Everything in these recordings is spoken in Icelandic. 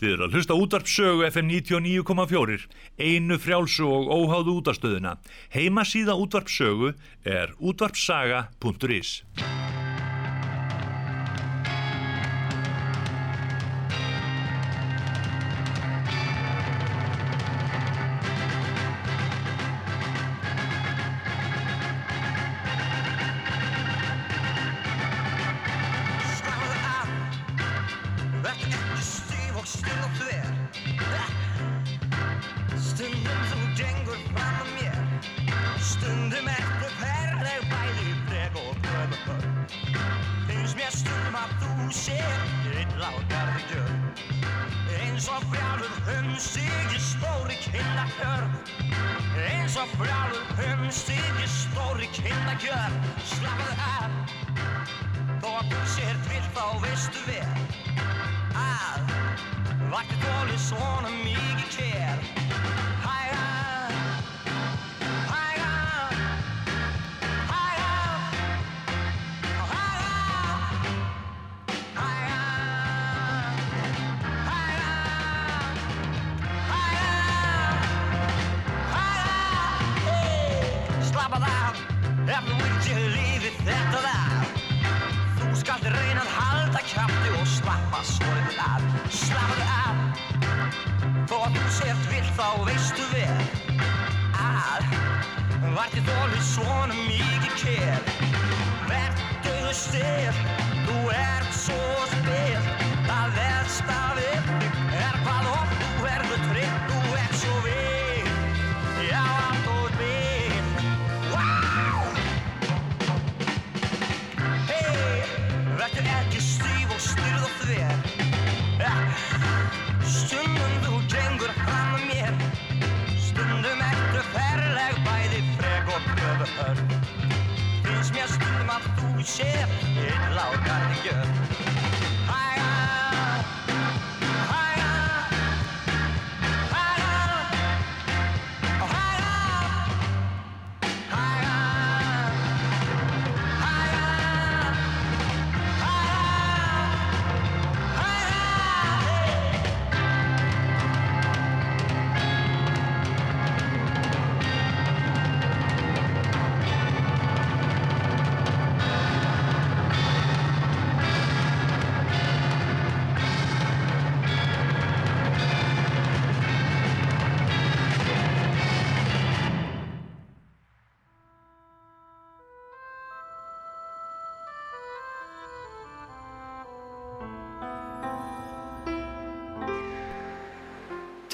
Þið eru að hlusta útvarpsögu FM 99,4, einu frjálsu og óháðu útastöðuna. Heima síða útvarpsögu er útvarpsaga.is.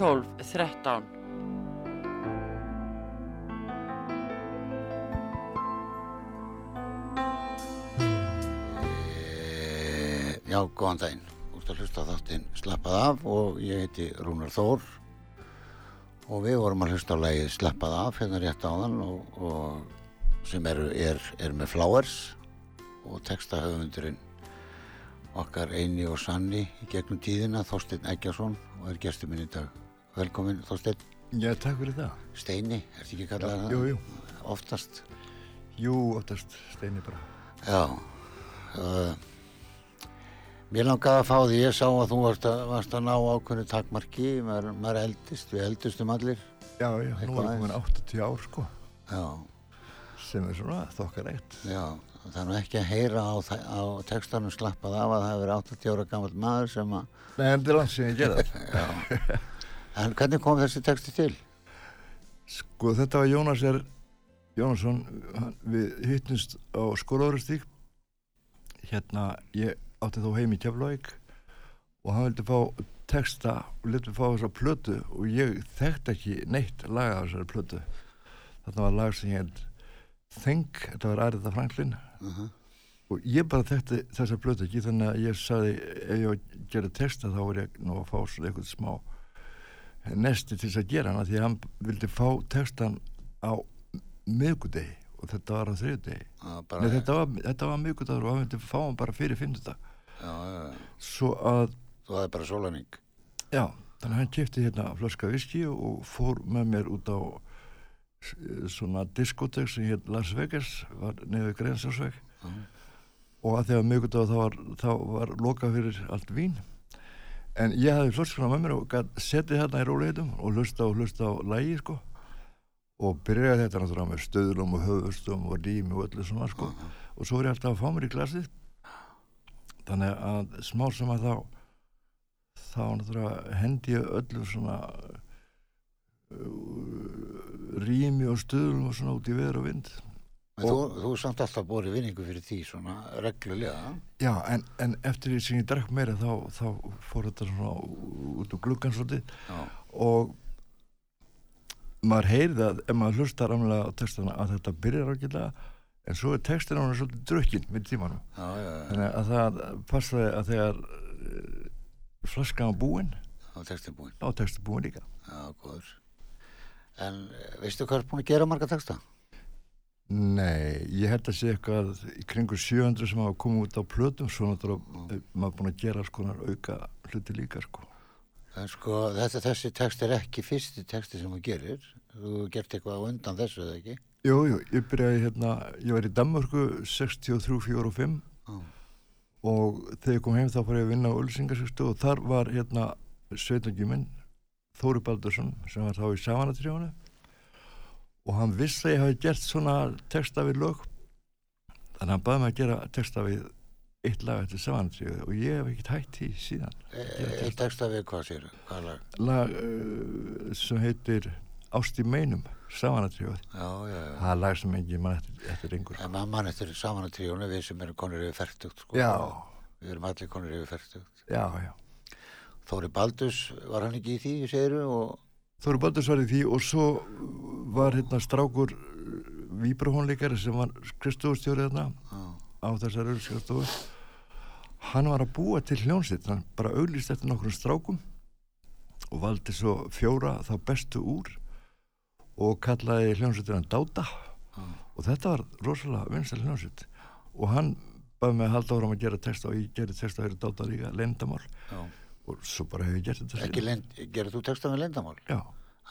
12 13 Já, góðan daginn. Þú ert að hlusta á þáttinn Slappað af og ég heiti Rúnar Þór og við vorum að hlusta á lægið Slappað af hérna rétt áðan og, og sem er, er, er með Flowers og textahöfundurinn okkar eini og sanni í gegnum tíðina Þorstein Eggjarsson og er gestur minn í dag. Velkomin Þorstein. Já, takk fyrir það. Steini, ertu ekki kallað það? Jú, jú. Oftast. Jú, oftast Steini bara. Já. Uh, Mér langaði að fá því, ég sá að þú varst að, varst að ná ákveðinu takmarki, maður, maður eldist, við eldustum allir. Já, já, nú er komin 80 ár sko. Já. Sem er svona þokkarætt. Já, það er nú ekki að heyra á, á textanum slappað af að það hefur 80 ára gammal maður sem að... Nei, en þetta er langt sem ég gerði það. en hvernig kom þessi texti til? Sko þetta var Jónas R. Jónasson, við hittnumst á skólaurastík. Hérna, ég átti þá heim í Keflavík og hann vildi fá texta og letið fá þessa plötu og ég þekkt ekki neitt laga á þessari plötu þetta var lag sem ég held Think, þetta var Arita Franklin uh -huh. og ég bara þekkti þessa plötu ekki þannig að ég sagði ef ég gerði texta þá var ég nú að fá svona eitthvað smá nesti til þess að gera hana því að hann vildi fá textan á miðgudegi og þetta var á þriðdegi Nei, þetta var, þetta var miðgudagur og hann vildi fá hann bara fyrir já. svo að, Þú hafði bara sólaning. já, þannig að hann kefti hérna flöska viski og fór með mér út á svona diskotek sem hér Las Vegas var nefnir Grensásveg. Og að þegar miðgudagur þá var, var lokað fyrir allt vín en ég hafði flöskuna með mér og setið hérna í róleitum og hlusta og hlusta á lægi sko. Og byrjaði þetta náttúrulega með stöðlum og höfustum og rými og öllu svona sko. Og svo var ég alltaf að fá mér í glasið. Þannig að smá sem að þá þá náttúrulega hendi ég öllu svona uh, rými og stöðlum og svona út í veður og vind þú, þú samt alltaf borið vinningu fyrir því svona reglulega. Já, en, en eftir því sem ég drakk meira þá, þá fór þetta svona út úr gluggan svolítið og maður heyrði að ef maður hlustar amlega á textana að þetta byrjar ágætlega en svo er textin á hann svolítið drukkinn með tímanum já, já, já. þannig að það passaði að þegar uh, flaskan var búin þá er textin búinn. var textin búin líka Já, góður. En eh, veistu hvað er búin að gera marga texta? Nei, ég held að sé eitthvað í kringu 700 sem hafa komið út á plötum svo náttúrulega er maður búin að gera skonar auka hluti líka sko En sko, þetta, þessi text er ekki fyrsti texti sem þú gerir. Þú gert eitthvað undan þessu, eða ekki? Jú, jú, ég byrjaði hérna, ég var í Danmörku 63, 4 og 5 Já. og þegar ég kom heim þá fór ég að vinna á Ulsingarsökstu og þar var hérna sveitungi minn, Þóri Baldursson sem var þá í Savanatrjónu og hann vissi að ég hafi gert svona texta við lög þannig að hann baði mig að gera texta við eitt lag eftir Savanatrjónu og ég hef ekkert hætt í síðan E, Eitt texta við hvað sér? Hvað lag? lag uh, sem heitir Ást í meinum, já. það er lag sem engin mann eftir, eftir yngur En mann eftir saman að tríónu, við sem erum konur yfir færtugt, sko. Við erum allir konur yfir færtugt. Þóri Baldus, var hann ekki í því, segiru, og Þóri Baldur svarði því og svo var hérna strákur výbruhónleikari sem var skristofustjóri þarna já, á þessar skristofu hann var að búa til hljónsitt hann bara auglýst eftir nokkrum strákum og valdi svo fjóra þá bestu úr og kallaði hljónsittina Dáta. Og þetta var rosalega vinsal hljónsitt og hann baði mig að halda áram að gera texta og ég gerði texta fyrir Dáta líka, lendamál já. Og svo bara hef ég gert þetta Ekki lend, gerir þú texta með lendamál? Já,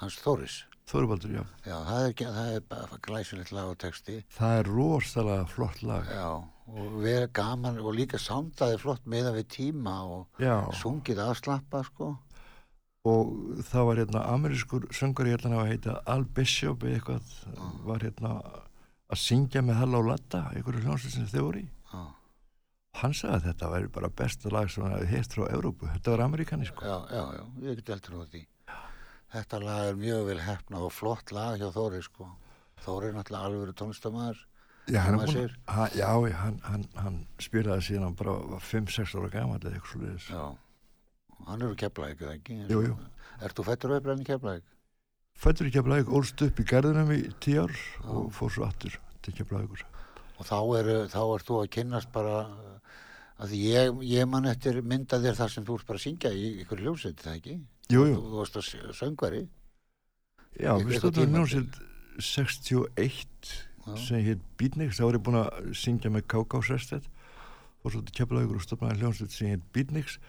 Hans Þóris. Þóri Baldur, já Já, það er, það er bara glæsilegt lag og texti. Það er rosalega flott lag. Já, og við gaman og líka samdaði flott meðan við tíma og Já, sungið afslappa, sko. og það var hérna amerískur söngur hérna að heita Al Bishop eitthvað var hérna að syngja með Halla og Latta, einhverju voru í. Já, Hann sagði að þetta væri bara besta lag sem hann hefði heilt frá Evrópu. Þetta var ameríkani sko. já, já, já, ég get heldur á því. Þetta lag er mjög vel hefnað og flott lag hjá Þóri, sko. Þóri er náttúrulega alvöru tónlistamæður. Já, hann, er segir. hann, já, hann, hann, hann spilaði síðan hann bara var 5-6 ára gammal eða eitthvað svo leiðis. Já, hann eru keflaðið, eða ekki? Jú, jú. Ert þú fættur og uppræðin keflaðið? Fættur í Keflavík, ólst upp í garðinum í 10 ár og fór svo aftur til Keflavíkur. Og þá er, þá er þú að kynnast bara að ég, ég man eftir mynda þér þar sem þú ert bara að syngja í ykkur hljómsveit, það ekki? Jú, jú. Þú, varst að s- söngvari. Já, við stóðum mjónsild 61 sem hétt Beatniks, þá var ég búin að syngja með K.K. Sestet og svo til Keflavíkur og stofnaði hljónsild sem hétt Beatniks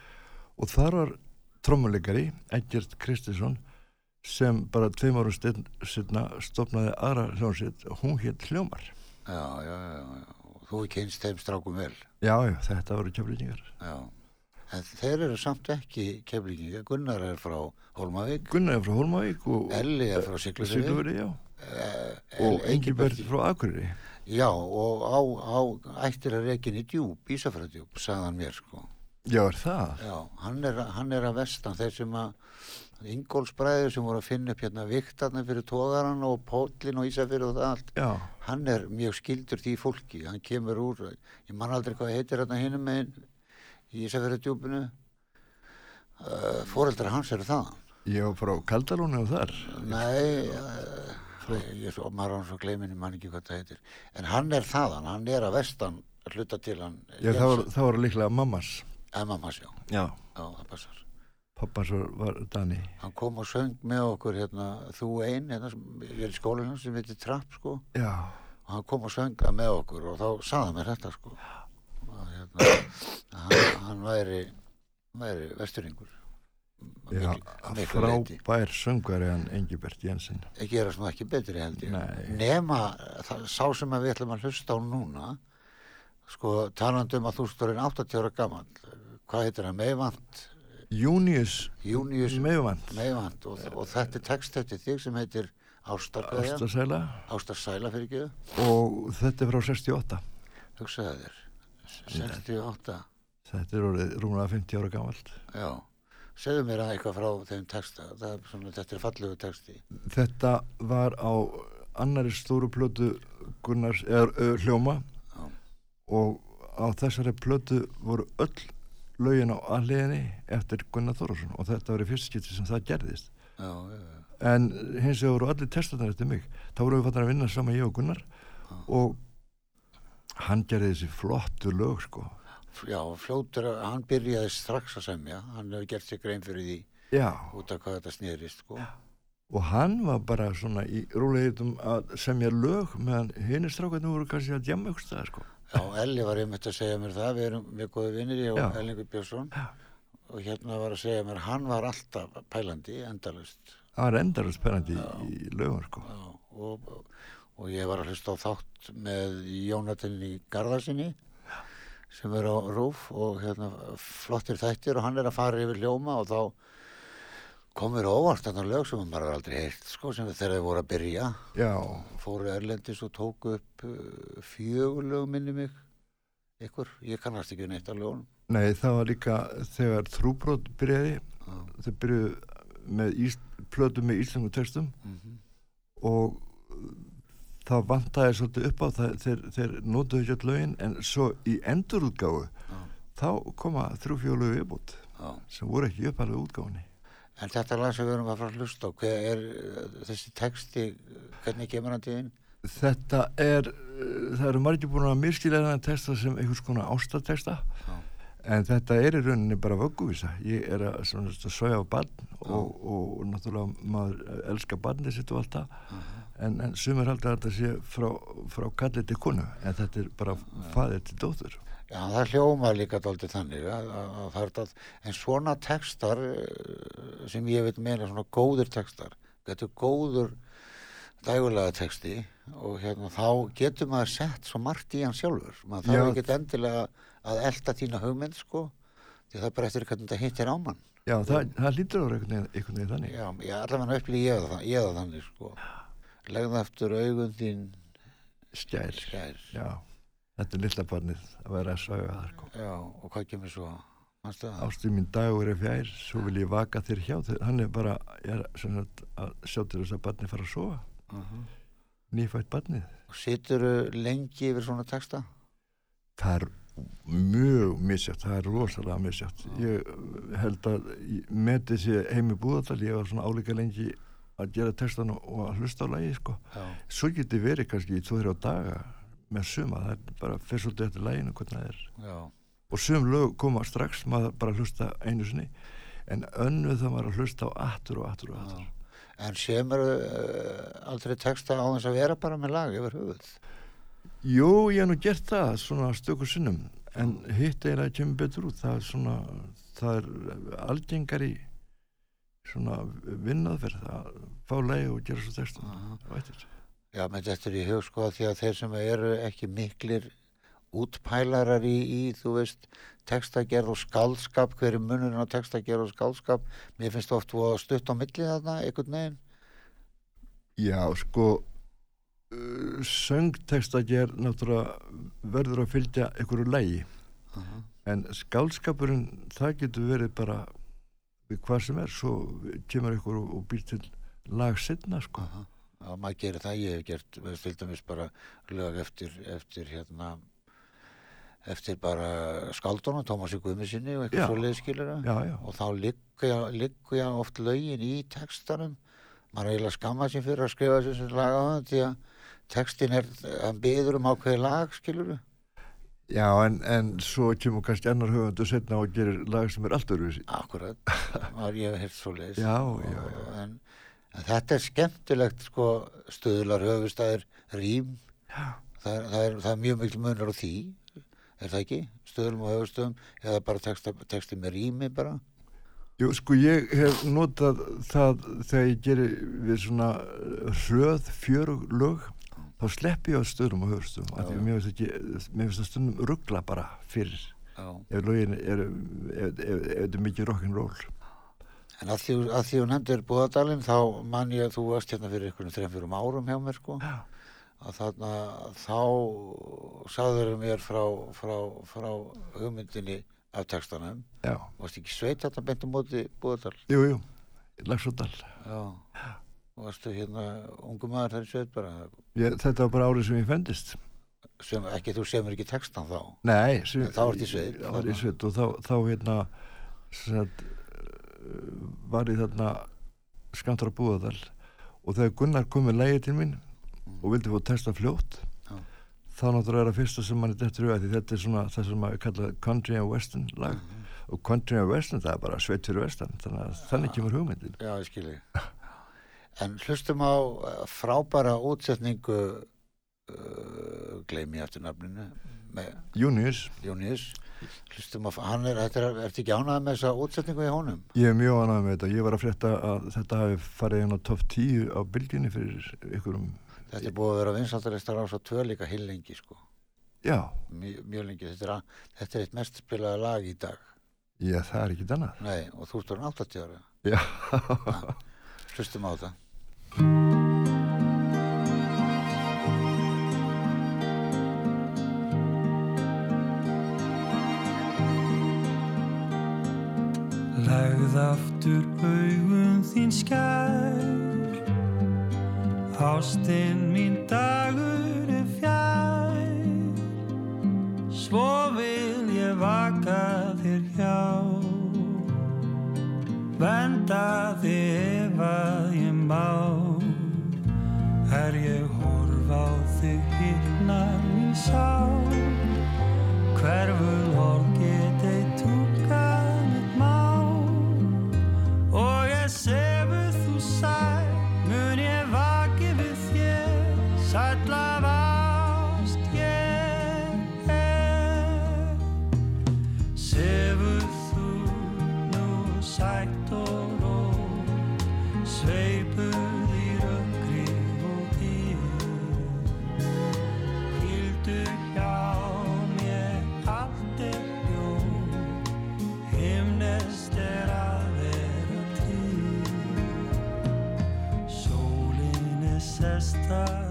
og þar var trommuleikari, Eggert Kristinsson sem bara tveim árum setna stofnaði aðra og hún hétt Hljómar. Já, já, já, já. Þú kynst þeim strákum vel. Já, já, þetta voru keflingar. Já. En þeir eru samt ekki keflingi. Gunnar er frá Hólmavík, Gunnar er frá Hólmavík og Elli er frá Siglufjörði. Já. Eh, Og Engibert frá Akureyri. Já, og á, á ættir að rekin í djúb, Ísafræðdjúb, sagði hann mér, sko. Já, er það? Já, hann er, hann er að vestan, þeir sem að Ingólfsbræður sem voru að finna upp hérna viktarna fyrir tógaran og pótlin og Ísafjörð og það allt. Já, Hann er mjög skildur því fólki, hann kemur úr, ég man aldrei hvað heitir hérna hinum meginn í Ísafjörðdjúbinu. Uh, Fóreldrar hans eru það. ég var frá Kaldalónu og þar. Nei, uh, ég er svo, maður á hans og gleiminni, man ekki hvað það heitir. En hann er þaðan, hann er að vestan að hluta til hann. Já, það var, það var líklega mammas. Emma Mass, já, Já. já, það passar. Pappa svo var Dani. Hann kom og söng með okkur hérna, þú einn, hérna, ég í skólanum sem heitir Trapp sko. Já, og hann kom og sönga með okkur og þá saði mér þetta sko. Og hérna, hann, hann væri væri vesturingur já frábær söngvari hann Engibert Jensen. Ekki gerast nú ekki betri held ég. Nei. nema það, sá sem að við ætlum að hlusta á núna sko talandi um að þú stórin 80 ára gammal hvað heitir hann, Meivand Június Meivand og, og þetta er text eftir þig sem heitir Ástarsæla fyrir ekki? Og þetta er frá 68 hugsaðu þér. 68 þetta er orðið rúmlega 50 ára gamalt. Já. Segðu mér að eitthvað frá þeim texta. Er svona, þetta er fallegu texti. Þetta var á annari stóru plötu Gunnars, eða ö, hljóma. Já. og á þessari plötu voru öll lögin á aðliðinni eftir Gunnar Þórásson og þetta var í fyrst skipti sem það gerðist. Já, já, já. en hins vegar voru allir testarnar eftir mig. Þá vorum við fattar að vinna saman ég og Gunnar og hann gerði þessi flottu lög sko. Já fljótur að hann byrjaði strax að semja. Hann hefur gert sér grein fyrir því út af hvað þetta snerist sko. Og hann var bara svona í rúleitum að semja lög meðan hinni strákarnir voru kannski að djama ykkur staðar sko. Já, Elli var einmitt að segja mér það. Við erum við góði vinnir, ég og Já. Ellingur Björnsson Já. og hérna var að segja mér hann var alltaf pælandi, endalust það var endalega spennandi í, í lögum sko. Já, og, og ég var að hlusta á þátt með Jónatan í Garðarsinni sem er á Rúf og hérna flottir þættir og hann er að fara yfir hljóma og þá komur óvart þarna lög sem maður har aldrei heyrt sko sem þegar þeir voru að byrja. Já, fóru Erlendis og tóku upp uh, fjögulög minni mig. Ykkur, ég kannast ekki neitt af lögunum. Nei það var líka þegar þrúbrót byrjaði. Já. þau byrjuðu með ís, plötu með íslengu textum. Mhm. og það vantaði svolítið upp á það þeir, þeir notuðu ekki all lögin en svo í endurútgáfu Já. þá koma þrjú fjólu viðbútt sem voru ekki uppalega útgáfunni En þetta lag sem við erum að fara að hlusta á, hver er uh, þessi texti, hvernig kemur hann til þín? þetta er uh, það eru margir búin að miskila þennan texta sem einhvers konar ástateksta Já. en þetta er í rauninni bara vögguvísa ég er að, að svæja á barn og, og, náttúrulega maður elskar barnið sitt og allt það en, en sumir haldur að þetta sé frá, frá kallið til konu en þetta er bara faðið til dóttur. Já, það hljóma líka dálítið þannig að, að, að er en svona textar eh, sem ég veit meina svona góðir textar, þetta er góður dægulega texti og hérna þá getur maður sett svo margt í hann sjálfur, maður þarf ekki endilega að elda tína hugmynd sko, því það er bara eftir hvernig þetta hittir á mann. já, það, það lítur á einhvern veginn, þannig. Já, allavega upplýði ég það þannig sko, legða eftir augun þín skær, skær. þetta er lilla barnið að vera að svæja það sko. Já, og hvað kemur svo? Manstu það? ástu mín dagur er fjær svo vil ég vaka þér hjá þér hann er bara ég er svona að sjá til þess að barnið fara að sofa Uh nýfætt barnið Og situr lengi yfir svona texta? það er mjög misjátt, það er rosalega misjátt ég uh, held að ég meti sér heimi búðardal ég var svona álíka lengi að gera textan og, að hlusta á lagi sko. Svo geti verið kannski í 2-3 daga með suma, það er bara fyrir svolítið eftir læginu hvernig það er Já. og sum lög koma strax, maður bara hlusta einu sinni en önnu það maður að hlusta á aftur og aftur og aftur En semur uh, aldrei texta á þess að vera bara með lag yfir höfuð? Jú, ég hef nú gert það svona stökur sinnum en hitt eiginlega kemur betur út það er svona, það er algengari svona vinnaðferð að fá leið og gera svo textum á eftir. Já, menn þetta er í hug sko því að þeir sem eru ekki miklir útpælarar í, í þú veist, textagerð og skaldskap, hver er munurinn á textagerð og skaldskap? Mér finnst oft voða stutt á milli þarna, einhvern veginn. Já, sko uh, söngteksta ger náttúrulega verður að fylgja einhverju lægi en skálskapurinn það getur verið bara hvað sem er svo kemur einhver og, og býr til lag setna sko. Já, maður gerir það, ég hef gert, til dæmis bara lög eftir, eftir hérna, eftir bara skaldunum, Tómasi Guðminsinni og eitthvað svo já, og þá liggja, liggja oft lögin í textanum. Maður er eiginlega skammað sér fyrir að skrifa þessu lag á það því að textin er, hann byður um ákveði lag skilur Já, en, en svo kemur kannski annar höfundu setna og gerir lag sem er allt öruvísi. Akkurat, var ég hef hirt svo leiðis. Já, já, já. En, en þetta er skemmtilegt, sko, stöðlar, höfustæðir, rým. Já. Það er, það, er, það er mjög mikil munur á því, er það ekki? Stöðlum og höfustöðum, eða bara texta, texti með rými bara. Jú, sko, ég hef notað það þegar ég gerir við svona hröð fjörug lög, þá slepp ég á stöðlum og höfustöðum, af því að mér finnst það stundum ruggla bara fyrir, Já. ef lögin er, ef, þetta er mikið rock'n'roll. En að því, að því þú nefndir Búðardalinn, þá man ég að þú varst hérna fyrir einhvern þreim fyrir árum hjá mér, sko. Já. Að þarna, þá sagður mér frá, frá, frá hugmyndinni af textanum. Já, Varst ekki sveit þetta bentum móti Búðardal? jú, jú, Lagsódal. Já. Varstu hérna ungu maður þar í sveit bara? Ég, þetta var bara árið sem ég fendist. Sem, ekki þú semur ekki textan þá? Nei, sem, þá ertu í sveit, Já, var þarna. sveit og þá, þá hérna sagt, uh, var ég þarna skamtur á Búðardal og þegar Gunnar kom með lægi til mín og vildi fá testa fljótt Já. þá náttúrulega er það fyrsta sem mann er dettur í huga, því þetta er svona það sem maður kalla country and western lag og country and western það er bara sveit fyrir vestan þannig að þannig kemur hugmyndin Já, ég skilji. En hlustum á eh, frábæra útsetningu uh, gleymi ég eftir nafninu Június, Jóníus hlustum á, hann er, þetta er, ertu ekki ánægð með þessa útsetningu í honum? ég er mjög ánægð með þetta. Ég var að frétta að þetta hafi farið inn á topp 10 á bylginni fyrir ykkurum Þetta er búið að vera vinsaldalistar á svo tvö líka hill lengi sko, já, mjög, mjög lengi. Þetta er, þetta er eitt mest spilaða lag í dag. Já, það er ekki annað. Nei, og þú stóðum 80 ára. Já, hlustum á þetta Legð aftur augun þín skær. Ástinn mín dagur er fjær. Svo vil ég vaka þér hjá. Venda þig ef að ég má Er ég horf á þig hittnar mín sá er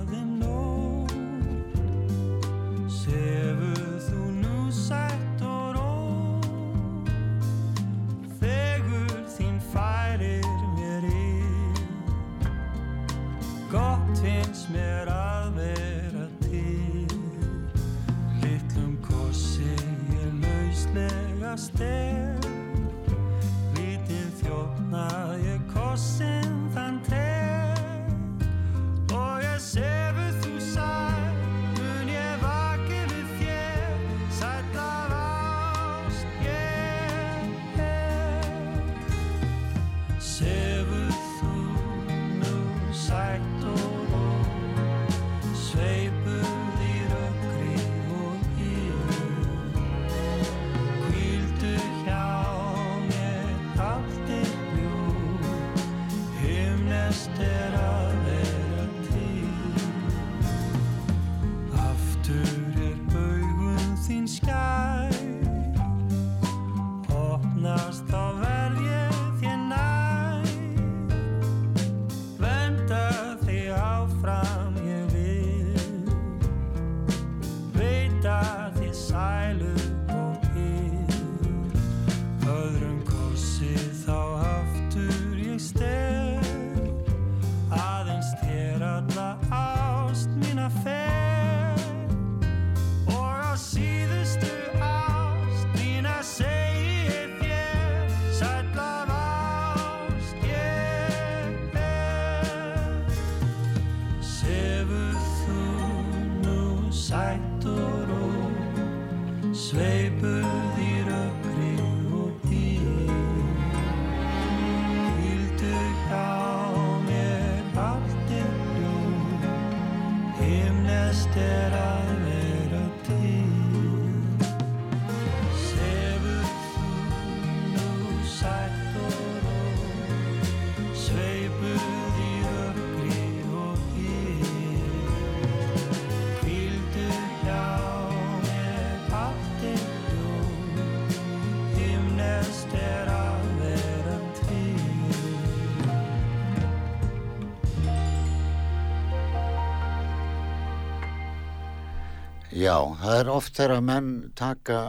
Já, það er oft þegar menn taka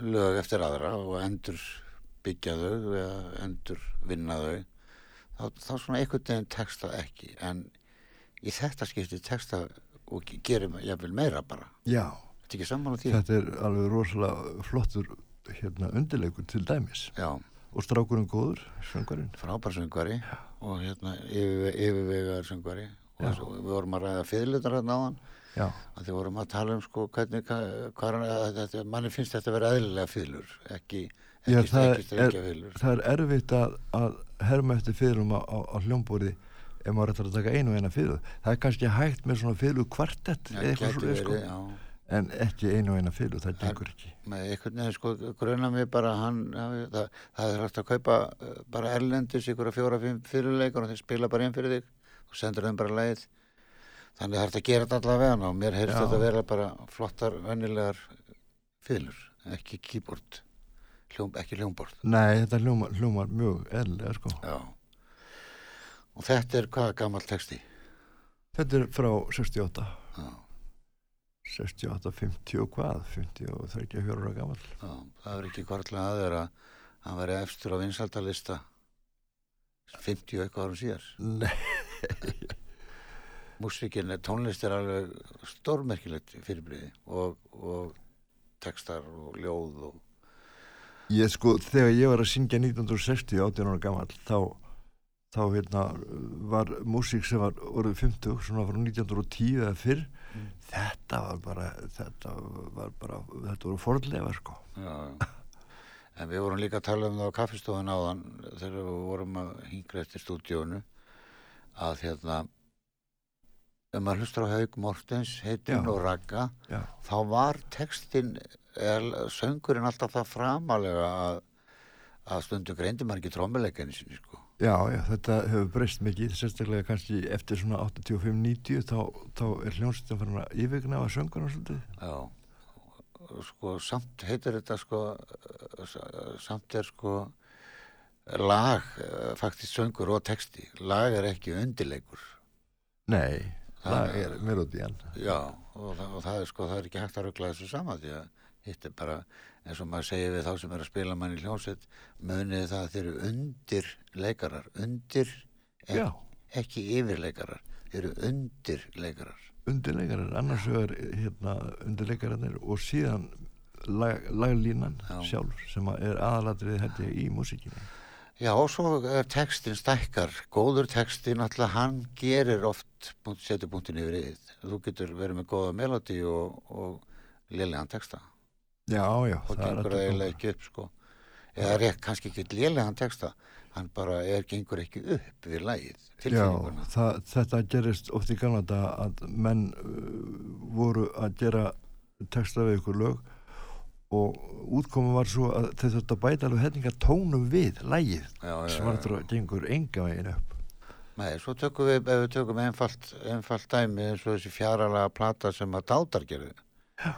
lög eftir aðra og endur byggja þau eða endur vinna þau þá, þá svona einhvern veginn texta ekki. En í þetta skipti texta og ge- gerir jafnvel meira bara. Já, Þetta er er alveg rosalega flottur hérna undirleikur til dæmis. Já, og strákurinn góður, söngarinn frábær söngvari og hérna yfir, yfirvegar söngvari. Og við vorum að ræða fyrirlutar hérna Já, að þið vorum að tala um sko hvernig, þetta, manni finnst þetta að vera eðlilega fyrirlur ekki, ekki, strengja fyrirlur það er erfitt að, að herma eftir fyrirum á, á, á hljómbúri ef maður ætlar að taka einu eina fyrir það er kannski hægt með svona fyrir kvartett eða eitthvað svona sko, en ekki einu eina fyrir, það gengur ekki. Með einhvern veginn sko gruna mig bara hann, það, það er hægt að kaupa uh, bara erlendis ykkur að fjóra, fimm fyrirleikur og þeir spila bara einn fyrir þig og sendur þeim bara leið þannig er hægt að gera þetta allavega og mér heyrst þetta að vera bara flottar vennilegar fyrirlur ekki keyboard Hljóm, ekki hljómbord Nei, þetta hljómar, hljómar mjög eðlilega sko. Já. Og þetta er hvað gammal texti? Þetta er frá 68 já, 68, 50 og hvað? 50 og 34 ára gammal já, það er ekki kvartlega að þeirra hann væri efstur á vinsaldalista 50 og eitthvað árum síðar. Nei, músíkin, tónlist er alveg stórmerkilegt fyrirbriði og, og textar og ljóð og ég sko þegar ég var að syngja 1960 18 ára gammal þá þá hérna var músík sem var orðið 50 svona frá 1910 eða fyrr. Mm. þetta var bara þetta var bara, þetta voru forðlega sko. Já, en við vorum líka að tala um það á kaffistofun áðan þegar við vorum að hingra eftir stúdíónu að hérna ef maður hlustar á Haug Mortens heitin Já. og Ragga já, þá var textin eða söngurinn alltaf það framalega að, að stundum greindi maður ekki trommuleikani sinni sko. Já, já, þetta hefur breyst mikið sérstaklega kannski eftir svona 85-90 þá, þá er hljónstum farin að yfirgna að söngur svolítið. Já, og sko samt heitir þetta sko, samt er sko lag, eh, faktisk söngur og texti, lag er ekki undirleikur. nei, Það- er melodían Já, og, og það er sko, það er ekki hægt að ruggla þessu sama því að hitt er bara, eins og maður segir við þá sem er að spila mann í hljómsveit, munið það að þeir eru undir leikarar, undir, já, ekki yfirleikarar, þeir eru undir leikarar. undirleikarar, annars vegar hérna, undirleikararnir og síðan lag, laglínan Já. sjálf sem er aðalatrið ég í músíkinni Já, og svo er textin stækkar, góður textin, alltaf hann gerir oft, setur punktin yfir yfir. Þú getur verið með góða melodi og, og lélegan texta. já, já, Og gengur eiginlega ekki upp, sko. Eða rétt, kannski ekki lélegan texta, hann bara er, gengur ekki upp við lagið, Já, tilfinninguna. það, þetta gerist oft í daga að menn uh, voru að gera texta við ykkur lög og útkomu var svo að þeir þurftu að bæta alveg hellinga tónum við lægið sem var þetta gengur enga veginn upp Nei, svo tökum við, ef við tökum einfalt, einfalt dæmi eins og þessi fjaralega plata sem að Dátar gerði. Já.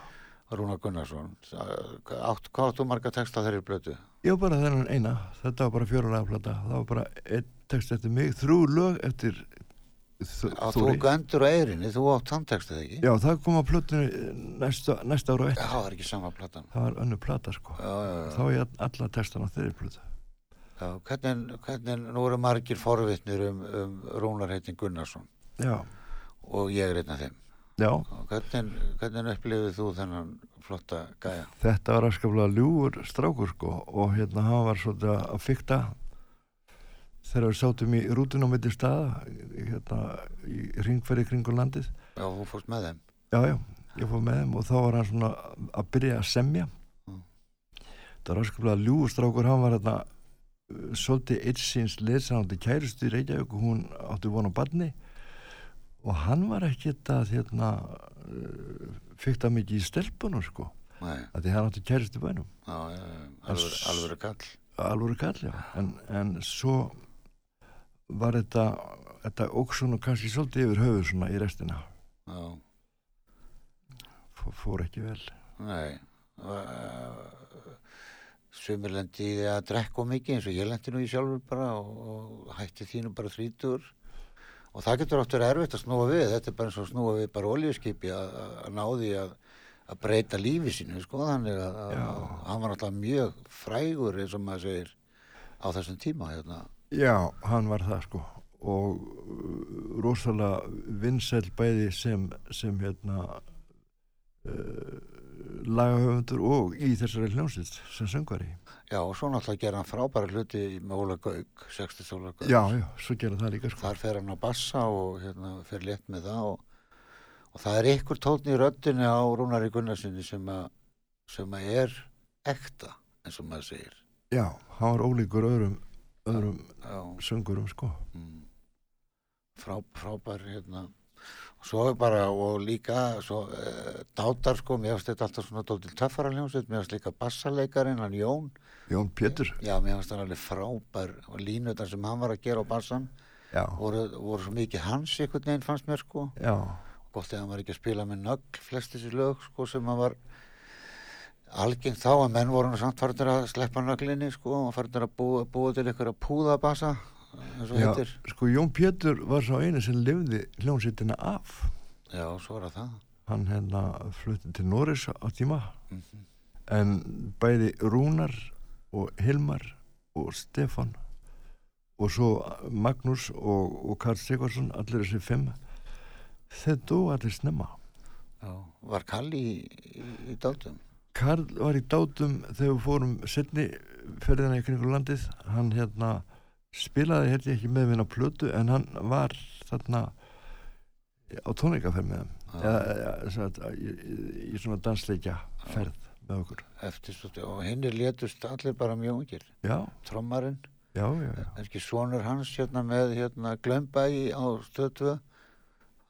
Rúnar Gunnarsson. Átt, hvað áttu marga texta þeirri blötu? Já, bara þennan eina, þetta var bara fjóralega plata það var bara einn text eftir mig þrjú lög eftir Þ- Áttu Þóri. göndur á eyrinni, þú átt textið ekki? Já, það kom á plötunni næsta, næsta ára og Já, eftir það er ekki sama platan. það var önnu plata sko Já, já, já. þá ég alla textana þeirri plötu já hvernig, hvernig, nú eru margir forvitnir um, um Rúnar heitin Gunnarsson Já, og ég er einn af þeim. já Og hvernig, hvernig upplifið þú þennan flotta gæja? þetta var aðskaplega ljúfur strákur sko og hérna hann var svolítið að fykta þegar við sátum í rútun á milli staða hérna í ringferði kringur landið. Já, þú fórst með þeim. já já, ég fór með þeim og þá var hann svona að byrja að semja. Mm. það var aðskaplega ljúfur strákur hann var hérna uh, svolítið eitt síns átti kærustu í Reykjavík og hún átti von á barni. Og hann var ekkert að hérna uh, það mikið í stelpunum sko. Að því hann átti kærist í bænum alveg kall. alvóru kall, já. En, en svo var þetta þetta óksun og kannski svolítið yfir höfuð svona í restina Já, Fó, fór ekki vel nei. Sumir lendi í því að drekka mikið eins og ég lendi nú í sjálfur bara og, og hætti þínu bara þrítur. Og það getur oft verið erfitt að snúa við. Þetta er bara eins og snúa við bara oljuskipi að, að, ná því að, að breyta lífi sínu, sko. Þannig að, að hann var alltaf mjög frægur eins og maður segir á þessum tíma hérna. Já, hann var það sko og uh, rosalega vinsæl bæði sem, sem hérna uh, lagahöfundur og í þessari hljómsveit sem söngvari. Já, og svo náttúrulega gera hann frábæra hluti með Óla Gauk, 60 Óla Gauk. Já, já, svo gera það líka sko. Þar fer hann á bassa og hérna, fer létt með það og, og það er ykkur tónn í röddinni á Rúnari Gunnarsinni sem, að- sem að er ekta, eins og maður segir. Já, hann var ólíkur öðrum, öðrum Já, söngurum sko. mm, frá, frábær hérna. Og svo bara, og líka, svo uh, dátar sko, mér finnst þetta alltaf svona dóltil töffara hljómsveit, mér finnst líka bassaleikarin, hann Jón, Jón Pétur. já, mér finnst hann alveg frábær og línutan sem hann var að gera á bassan, voru, voru svo mikið hans einhvern veginn fannst mér sko. já, gott ef hann var ekki að spila með nögl flest þessi lög sko sem hann var algengt þá að menn voru samt farinir að sleppa nöglinni sko og farinir að búa, búa til eins og já, heitir sko Jón Pétur var svo einu sem lifði hljómsveitina af. já, svo er það Hann hérna flutti til Norris á tíma Mhm. en bæði Rúnar og Hilmar og Stefan og svo Magnús og, og Karl Sigvarsson, allir þessi fimm þeir dó allir snemma já. var Kalli í, í, í dátum Karl var í dátum þegar við fórum setni ferðina í kringu landið. Hann hérna spilaði ég ekki með minna plötu en hann var þarna á tónleikaferð með þeim. Já. eða, sagt, í, í, svona dansleikja ferð með okkur. Eftir svo og hinnir létust allir bara mjög ungir. Já, trommarinn, já, já, já. ekki sonur hans hérna með hérna Glömbæi á stöðtöð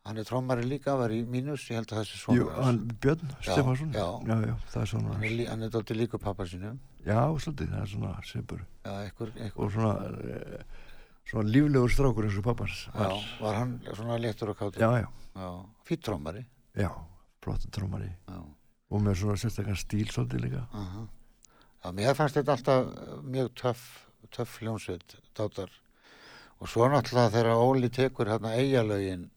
hann er trommarinn líka, var í mínus ég held að þessi Jú, sonur hann, Björn Stefansson já. já, já, það er svona hann hann er dálítið líka pappa sínum já, svolítið, það er svona sipur já, ekkur, ekkur og svona e, svona líflegur strákur eins og pappans Já, var hann svona léttur og kátur? já, já, Já, fýtt trómari. já, flottu trómari og með svona sérstaklega stíl svolítið líka aha. Já, mér fannst þetta alltaf eh, mjög töff, töff hljómsveit, dátar. Og svo náttúrulega þegar Óli tekur hérna eigalögin,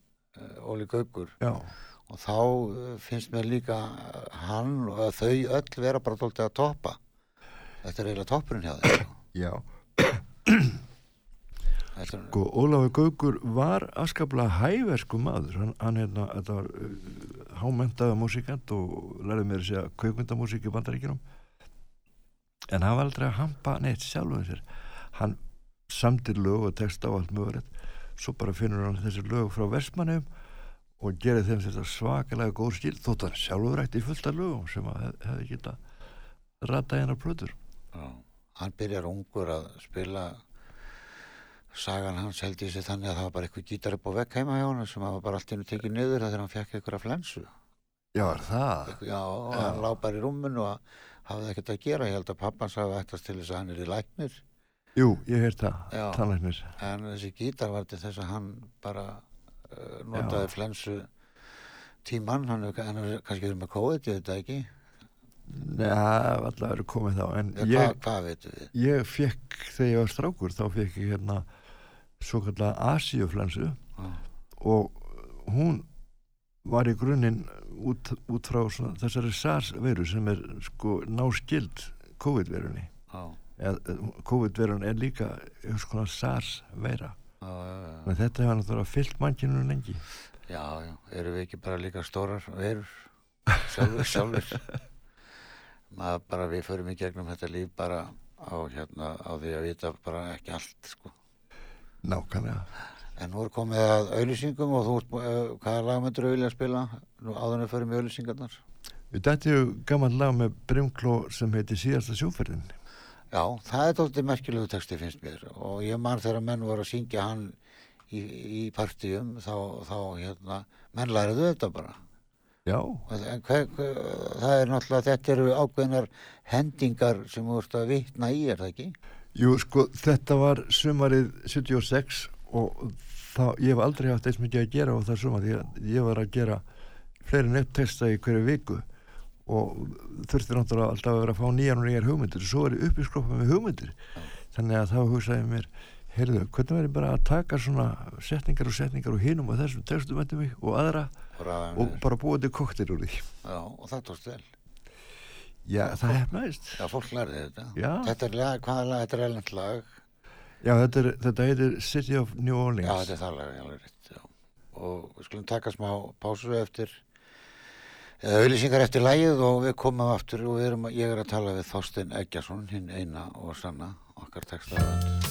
Óli Gaukur, já, og þá eh, finnst mér líka eh, hann og að þau öll vera bara tóltið að toppa. Þetta er eiginlega toppurinn hjá þeim. sko. já Sko, Ólafur Gaukur var afskaplega hæversku maður, hann, hann hérna, þetta var uh, hámentaða músikant og lærði mér að segja kaukundamúsík í bandaríkjunum en hann var aldrei að hampa neitt sjálfum sér hann samtir lög og texta á allt mögulegt svo bara finnur hann þessi lög frá Vestmannum og gerir þeim þetta svakalega góð skil þótt hann sjálfur ætti fullt af lögum sem að hef, hefði geta rata hennar plötur já, hann byrjar ungur að spila sagan hans held ég sér þannig að það var bara eitthvað gítar upp á vekk heima hjá hann sem var bara allt innu tekið niður þegar hann fekk eitthvað flensu. Já, er það? Já, og hann lá bara í rúmunu og hafði ekkert að gera. Ég held að pappans hafi ættast til þess að hann er í læknir. Jú, ég heyrt það, Já. tannlæknir En þessi gítar var til þess að hann bara uh, notaði Já. flensu tíman. Hann er, kannski verið með COVID, ég veit það ekki. Nei, alltaf eru komið þá en Ja, ég, hvað, hvað ég fekk, þegar ég var strákur þá fekk ég hérna svo kallar asíuflensu Já. og hún var í grunninn út, út frá svona, þessari SARS-veru sem er sko náskild COVID-verunni Já, Eða, COVID-verun er líka einhvers konar já. en þetta hefur náttúrulega fyllt mannkinu lengi. Já, já, erum við ekki bara líka stórar verur? Sjálfur, sjálfur maður bara, við förum í gegnum þetta líf bara á hérna, á því að vita bara ekki allt, sko. Nákvæmlega. En nú er komið að auðlýsingum og þú, eh, hvaða lag myndir auðlýs að spila nú áðurinn við förum í auðlýsingarnar Við dættum gaman lag með Brimkló sem heitir síðasta sjóferðin já, það er tóttið merkilegu texti finnst mér. Og ég man þegar menn voru að syngja hann í, í partíum þá, þá hérna, menn læriðu þetta bara. Já, En hver, hver, það er náttúrulega, þetta eru ákveðnar hendingar sem þú ert að vitna í, er það ekki? jú, sko, þetta var sumarið 76 og þá, ég hef aldrei haft eins mikið að gera á það sumar, ég, ég var að gera fleiri nettexta í hverju viku og þurfti náttúrulega alltaf að vera að fá nýjar og nýjar hugmyndir og svo er ég uppiskroppa með hugmyndir þannig að þá hugsaði ég mér heyrðu, hvernig verður bara að taka svona setningar og setningar og hinum og þessum textum eftir mig og aðra Bara, og bara búa til koktir úr því Já, og það tókst vel. Já, það hefnaðist Já, fólk lærði þetta. Já. Þetta er lag, hvaða lag, þetta er elend lag. Já, þetta, er, þetta heitir City of New Orleans Já, þetta er það lag, ég alveg rétt. Og við skulum taka smá pásu eftir, auðlýsingar eftir lagið og við komum aftur og erum, ég er að tala við Þorstein Eggjason, hinn eina og sanna, okkar textaðan.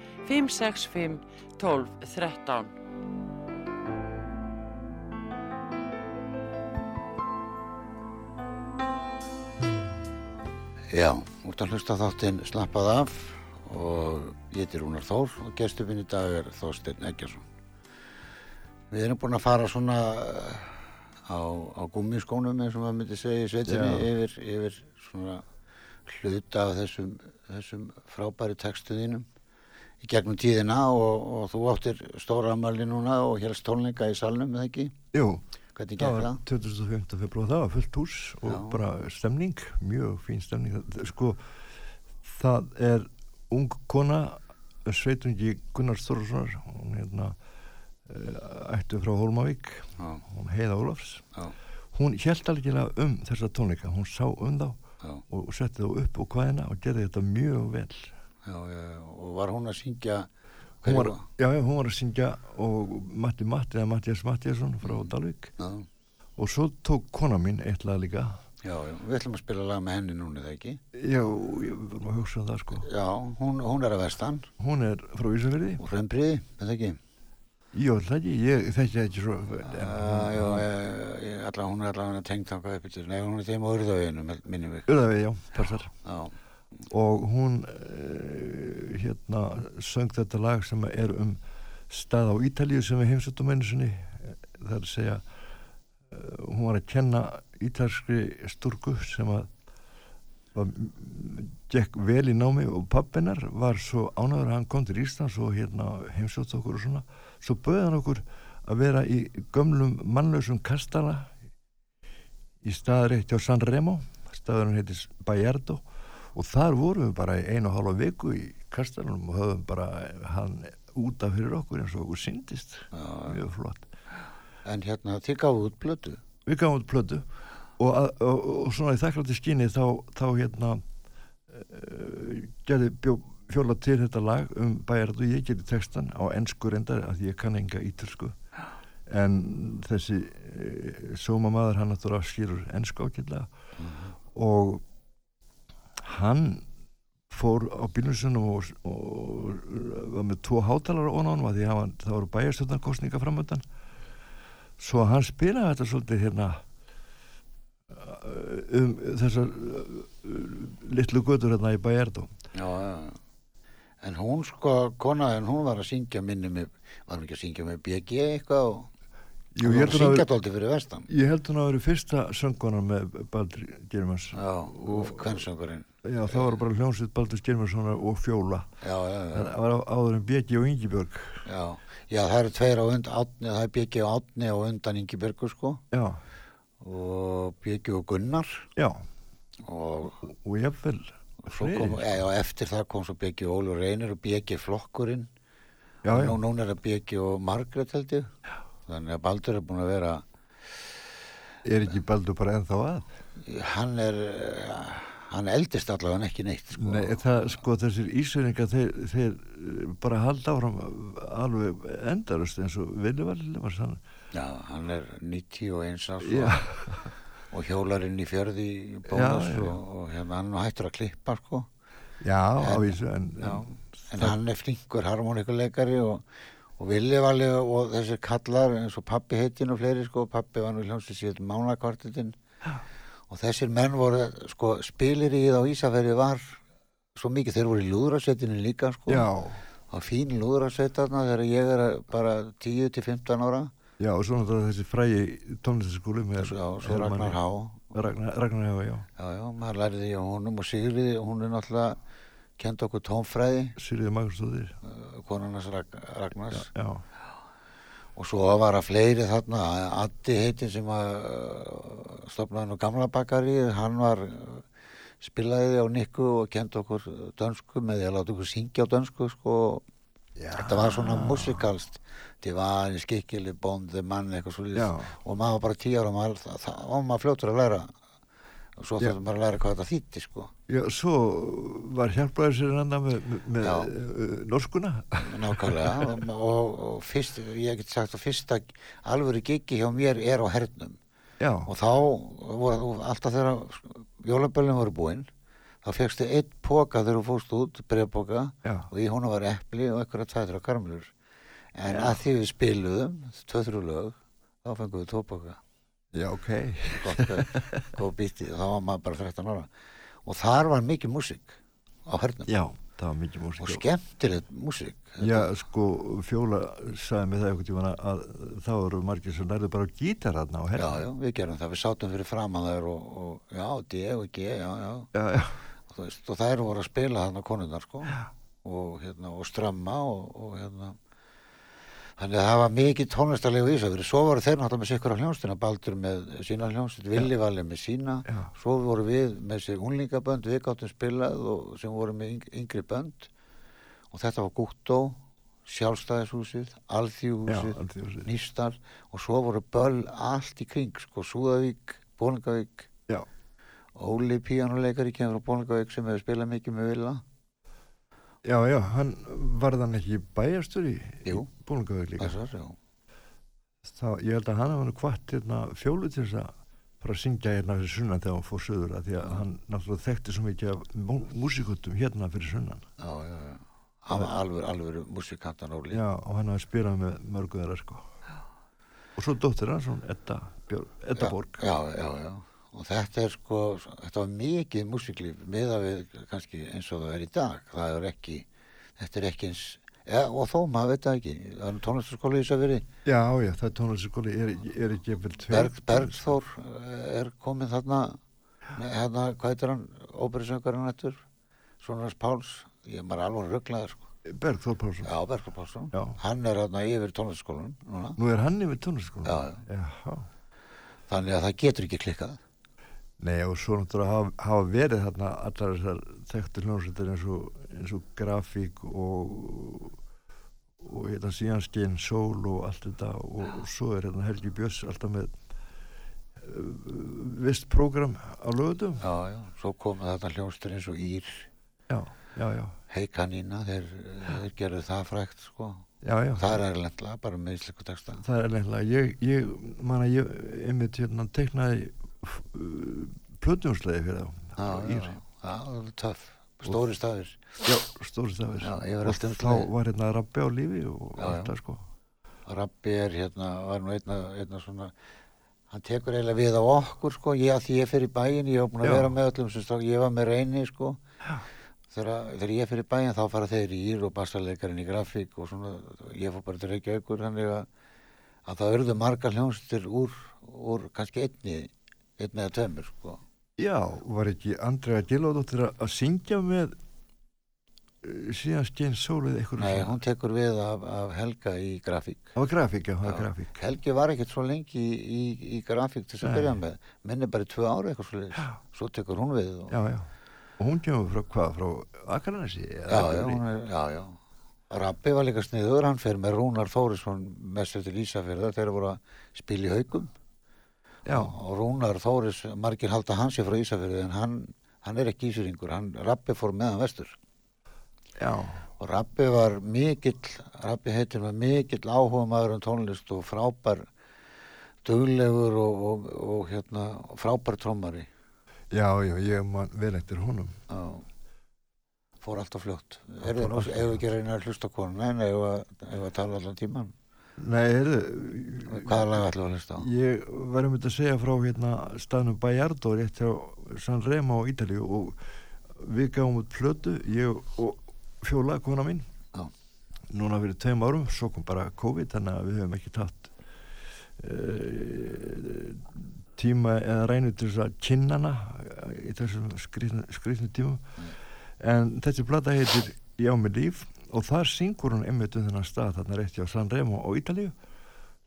565 12 13. Já, út að hlusta á þáttinn slappað af og ég heiti Rúnar Þór og gestur minn í dag er Þorsteinn Eggjarsson. Við erum búin að fara svona eh, á, á gummiskónum eins og maður myndi segja í sveitinni Já. yfir, yfir svona hluta af þessum, þessum frábæri textuðinum í gegnum tíðina og, og þú áttir stóra amali núna og helst tónleika í salnum, eða ekki? Jú, það var það? 25. februar, það var fullt hús og Já. bara stemning, mjög fín stemning. Sko, það er ung kona, sveitungi Gunnar Þorðarssonar, hún hérna eh, ættu frá Hólmavík, Já, hún heiða Ólafs. já, Hún held algjörlega um þessa tónleika, hún sá um þá já, og setti þá upp á hvaðina og gerði þetta mjög vel. Já, og var hún að syngja Hún var, já, já, hún var að syngja og Matti Matti eða Mattias Mattiasson frá Dalvík. Já, og svo tók kona mín eitt lag líka. Já, við ætlum að spila lag með henni núna, eða ekki? já, ég verðum að hugsa um það sko. Já, hún, hún er að vestan. Hún er frá Ísafjörði og hrömbriði, eða ekki? já, það ekki, ég þekki ekki svo Já, hún er allavega tengt þangað upp yfir, nei, hún er þeim á urðaveginu, minni mig. Urðavegi, já, passar. Já, og hún uh, hérna söng þetta lag sem er um stað á Ítalíu sem við heimsöndum einu sinni. Það er að segja uh, hún var að kenna ítalskri stúrku sem að var, gekk vel í námi og pappinar var svo ánæður að hann kom til Íslands og hérna heimsótt okkur og svona. Svo bauði hann okkur að vera í gömlum mannlausum kastala í staðreitt hjá San Remo staðurinn heitir Bayardo og þar vorum við bara einu og hálfa viku í kastalanum og höfum bara hann út af fyrir okkur eins og okkur syndist. Já, mjög flott. En hérna, þið gáðu út blötu. við gáum út plötu. Og, að, og, og svona í þakklátti skinni þá, þá hérna uh, gerði fjóla til þetta lag um bæjarð og ég gerði textan á ennsku reyndar að ég kann enga ítalsku en þessi uh, sóma maður hann náttúrulega skýrur ennsku ákveðlega og hann fór á bílunsunum og, og var með tvo hátalara hann því hann, það voru bæjarstjórnarkostninga framöndan svo hann spilaði þetta svolítið hérna uh, um þessar uh, litlu götur hérna í Bæjardó Já, já, já. En hún sko, konaðin, hún var að syngja minni með, var hún ekki að syngja með BG eitthvað og Jú, hún var að syngja dóldi fyrir vestan. ég held hún að vera fyrsta sönguna með Baldur Germans Já, úf, kvennsöngurinn. Já, það var bara hljómsveit Baldur Germanssonar og Fjóla. Já, já, já. það var áður en Bjegi og Ingibjörg. Já, já, það eru tveir á undan, það er BG og Átni og undan Ingi Björgu sko. Já, og BG og Gunnar. Já, og og jafnvel svo kom, eftir það kom svo BG og Ólur Reynir og BG flokkurinn. Já, og nú, núna er það BG og Margrét held ég. Þannig að Baldur er búin að vera er ekki Baldur bara ennþá að? Hann er hann eldist allavega ekki neitt sko. Nei, það, sko, þessir ísveringar þeir, þeir eh, bara halda áfram alveg endarust eins og Valli var sann. Já, hann er 91 árs já, og, og hjólarinn í fjörði bónus Já, já, já. Og, og hérna hann hættur að klippa sko. Já, á En- en, Já, en hann er flinkur harmonikuleikari og, og Viljavali og þessir kallar eins og pappi heitin og fleiri sko, pappi var nú hljómsið síðan mánakvartetinn og þessir menn voru sko, spilir í á Ísafæri var svo mikið, þeir voru í lúðrasettinu líka sko, já, og fín lúðrasett þarna þegar ég er bara 10-15 ára. Já, og svo náttúrulega þessi frægi tónlistaskóli með já, Ragnar Há. Ragnar, Ragnar Há, já, já, já, maður lærði því á honum og Sigriði hún er náttúrulega kent okkur tónfræði. Sýriði Magnúsdóttir. Konarnas Rag Ragnars. Já, og svo var að fleiri þarna Addi heitin sem að uh, stopnaði nú gamla bakari hann var uh, spilaði á Nikku og kent okkur dönsku með því að láta okkur syngja á dönsku sko. Þetta var svona musikalst Divani, Skikkili, Bond, The Man eitthvað svo Já. og maður var bara tíu ára maður, það, var maður fljótur að læra og svo Já. þurfum maður að læra hvað þetta þýtti sko. Já, svo var hjálpaður sér hann með, með, Já. uh, norskuna. nákvæmlega og, og, og fyrst, ég get sagt að fyrsta alvöru gigi hjá mér er á hernum. Já, og þá voru alltaf þegar jólaböllin voru búinn þá fegstu einn póka þegar þú fórst út breyðpóka já, og í honum var epli og einhverja tvætra karmlur. En að því við spiluðum tvö-þrjú lög þá fengum við tópóka já, ok. gott, góð býtti þá var maður bara 13 ára. Og þar var mikið músík á hernum. Já, það var mikið músík. og skemmtilegt músík Já, sko, Fjóla sagði mig það einhvern tímann að þá eru margir sem lærðu bara gítar þarna á já, herra. já, við gerum það, við sátum fyrir framan þær og, og já, D og G, já, já. Já, já, og, veist, og þær voru að spila þarna konundar sko. Og, hérna, og strömma og, og hérna þannig að það var mikið tónlistarlegu í Ísafjörði svo voru þeir náttúrulega með sikkur á hljónstina Baldur með sína hljónstin, Villi Valli með sína. Já. svo voru við með sér unglingabönd við gáttum spilað og sem voru með yng- yngri bönd. Og þetta var Gúttó Sjálfstæðishúsið, já, Alþjóðhúsið. Nýstar. Og svo voru böll allt í kring, sko, Súðavík, Bólingavík Já, Óli píjánuleikari kemur frá Bólingavík sem hefur spilað mikið með Villa já, já, hann var þann ekki bæjarstur í, í. Bólungavík líka. Þessar, já. Það, ég held að hann hafa nú hvart hérna, fjólu til þess að fara að syngja hérna fyrir sunnan þegar hann fór söður að því að hann náttúrulega þekkti svo mikið af mú- músíkutum hérna fyrir sunnan. já, já, já. Hann var alveg, alveg musikantan Óli. Já, og hann hafi spilað með mörgu þeirra sko. Og svo dóttir hann, svona Edda, Edda Borg. Já, já, já. Og þetta er sko, þetta var mikið músiklíf miða við kannski eins og það er í dag. Það er ekki, þetta er ekki eins, ja, og þó maður veit það ekki. Það er tónlistaskóli í Ísafjörði. Já, já, það er tónlistaskóli, er, er ekki vel tveir. Berg, Bergþór eh, er komin þarna, hérna, hvað heitir hann, óperisöngarinn eftir, Svonars Páls. Ég er bara alveg rugglaður, sko. Bergþór Pálsson. Já, Bergþór Pálsson. Já. Hann er þarna yfir tónlistaskólanum núna. Nú er hann yfir já. Þannig að það getur ekki klikkað. Nei, og svo náttúrulega hafa, hafa verið þarna allar þessar þekktu hljómsveitir eins og, eins og grafík og og hérna síðan skein sól og allt þetta og svo er hérna Helgi Björns alltaf með uh, vist prógram á lögutum Já, já, svo komu þarna hljónstur eins og Ír, já, já, já, Heikanína, þeir, þeir gerðu það frækt, sko. já, já. Það er erlendla, bara með íslensku texta. það er nefnilega ég, ég man að ég einmitt hérna teiknaði uh, plötjónslega fyrir þá Já, það er töff, stóri stafir. já, stóri stafir Já, ég var og um þá slagið. var hérna rabbi á lífi og Já, allt það sko Rabbi er hérna, var nú einna, einna svona, hann tekur eiginlega við á okkur, sko, ég að því ég fer í bæinn, ég var búin að vera með öllum sem stók, ég var með reyni, sko. Þegar, þegar ég fer í bæinn þá fara þeir í Ír og bassarleikarinn í grafík og svona, ég fór bara til Reykjavíkur, þannig að, að það örðu margar hljónstur úr, úr kannski einni, einni eða tveimur, sko. Já, var ekki Andrea Gilóðdóttir að syngja með uh, síðan skein sólið eitthvað Nei, hún tekur við af, af Helga í grafík. Var grafík, já, Já. grafík Helgi var ekkert svo lengi í, í, í grafík til þess að byrja með. Minni bara tvö ára eitthvað svo leiðis. Svo tekur hún við. Og, Já, já Og hún kemur frá hvað, frá Akranesi? já, já, hún er, já, já. Rabbi var líka sniður, hann fer með Rúnar Þórisson mestur til Ísafjörða þegar voru að spila í haugum. Já, Og Rúnar Þóris, margir halda hans ég frá Ísafjörði en hann, hann er ekki ísýringur. Hann, Rabbi fór með hann vestur. já, Og Rabbi var mikill, Rabbi heitir var mikill áhuga maður um tónlist og frábær duglegur og, og, og hérna, frábær trómari. já, já, ég man vel eftir honum Já. Fór alltaf fljótt. Er ef við ekki reyna að hlusta ef við að tala allan tíman. Nei, heyrðu Hvaða lag ætlum við að hlusta á? Ég var um þetta að segja frá hérna staðnum Bajardo rétt hjá San Remo á Ítalíu og við gáum út plötu, ég og Fjóla, kona mín Já. núna fyrir tveim árum, svo kom bara COVID þannig að við höfum ekki tatt uh, tíma eða rænu til þess að kynna eh, í þessum skrýtnu tímum en þessi plata heitir Já með líf og þar syngur hún einmitt um þennan stað þarna rétt hjá San Remo á Ítalíu.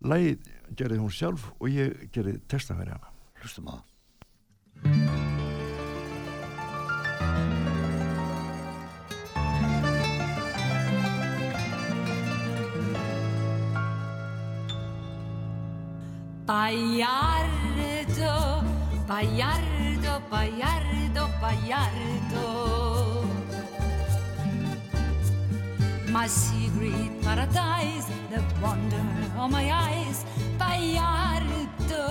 Lægið gerði hún sjálf og ég gerði testa fyrir hana. Hlustum að Bæjardo, bæjardo, bæjardo, bæjardo My secret paradise, the wonder of my eyes, Bayardo.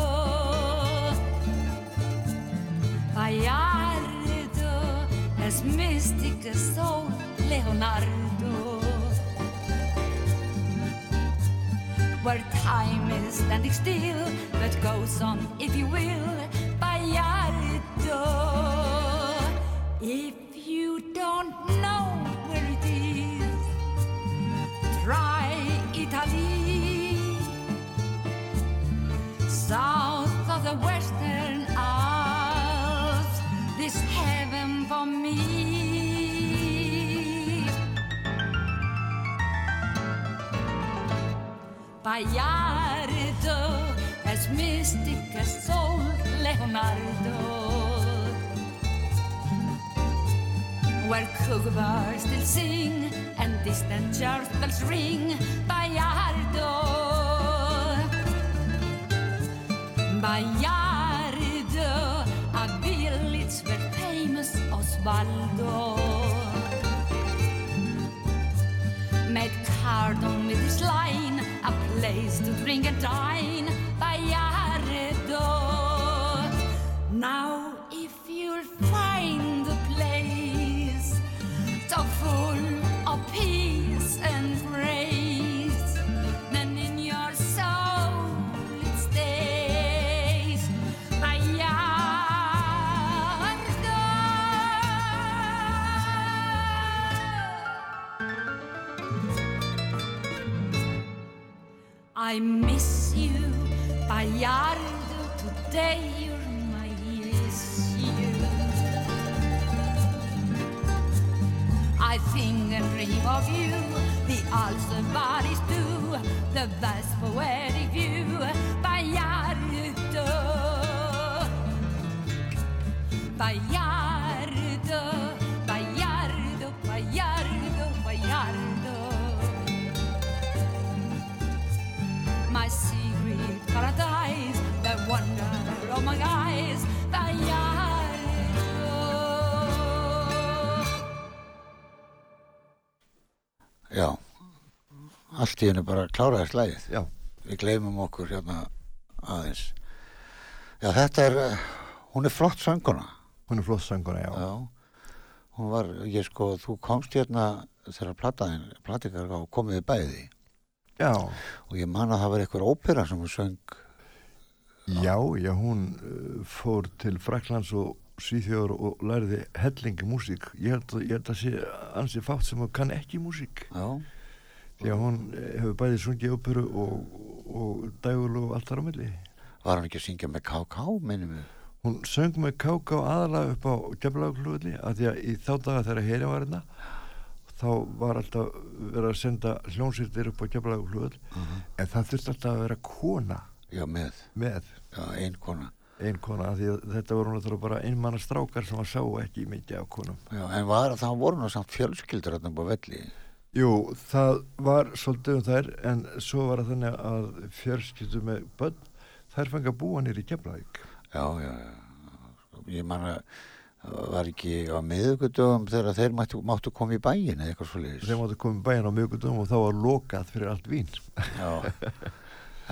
Bayardo, as mystic as soul, Leonardo. Where time is standing still, but goes on if you will, Bayardo. If you don't know try Italy. South of the Western Alps, this heaven for me. Bayardo, as mystic as soul, Leonardo. Where kookaburras still sing and distant church ring, Bayardo. Bayardo, a village where famous Osvaldo made Cardon with his line, a place to drink and dine, Bayardo. Now, I miss you, Bayardo. Today you're my issue. I think and dream of you, the ulcer bodies do, the vast poetic view, Bayardo. Bayardo, allt í hennu bara kláraði slæðið. Já, Við gleymum okkur hérna aðeins. Já, þetta er, eh, hún er flott sönguna. hún er flott sanguna, já. Já, hún var, ég sko, þú komst hérna þegar plataðin, platikar á komiði bæði Já, og ég man að það var eitthvað ópera sem hún söng. já, já, hún uh, fór til Fraklands og Svíþjóður og lærði hellingi músík. Ég held, ég held að sé ansi fátt sem hún kann ekki músík. Já, Því að hún eh, hefur bæði sungið óperu og, og dægul og allt þar á milli. var hann ekki að syngja með KK, minnum við? Hún söng með og aðalega upp á Keflavíkurflugvelli að því að í þá daga þegar Heri var hérna þá var alltaf verið að senda hljónsýttir upp á Keflavíkurflugvell en það þurfti alltaf að vera kona Já, með, með já, ein kona. ein kona því þetta voru náttúrulega bara einmanna strákar sem að sá ekki mikið af konum. Já, en var, það voru nú samt fjölskyldur hérna upp á velli. Jú, það var svolítið um þær en svo var það þannig að fjörskyldu með börn þær fengi að búa nýri í Keflavík. Já, já, já. Ég man að það var ekki á miðugudöfum þegar þeir máttu, máttu koma í bæin eða eitthvað svo Þeim áttu komið bæinn á miðgundum og þá var lokað fyrir allt vín. Já,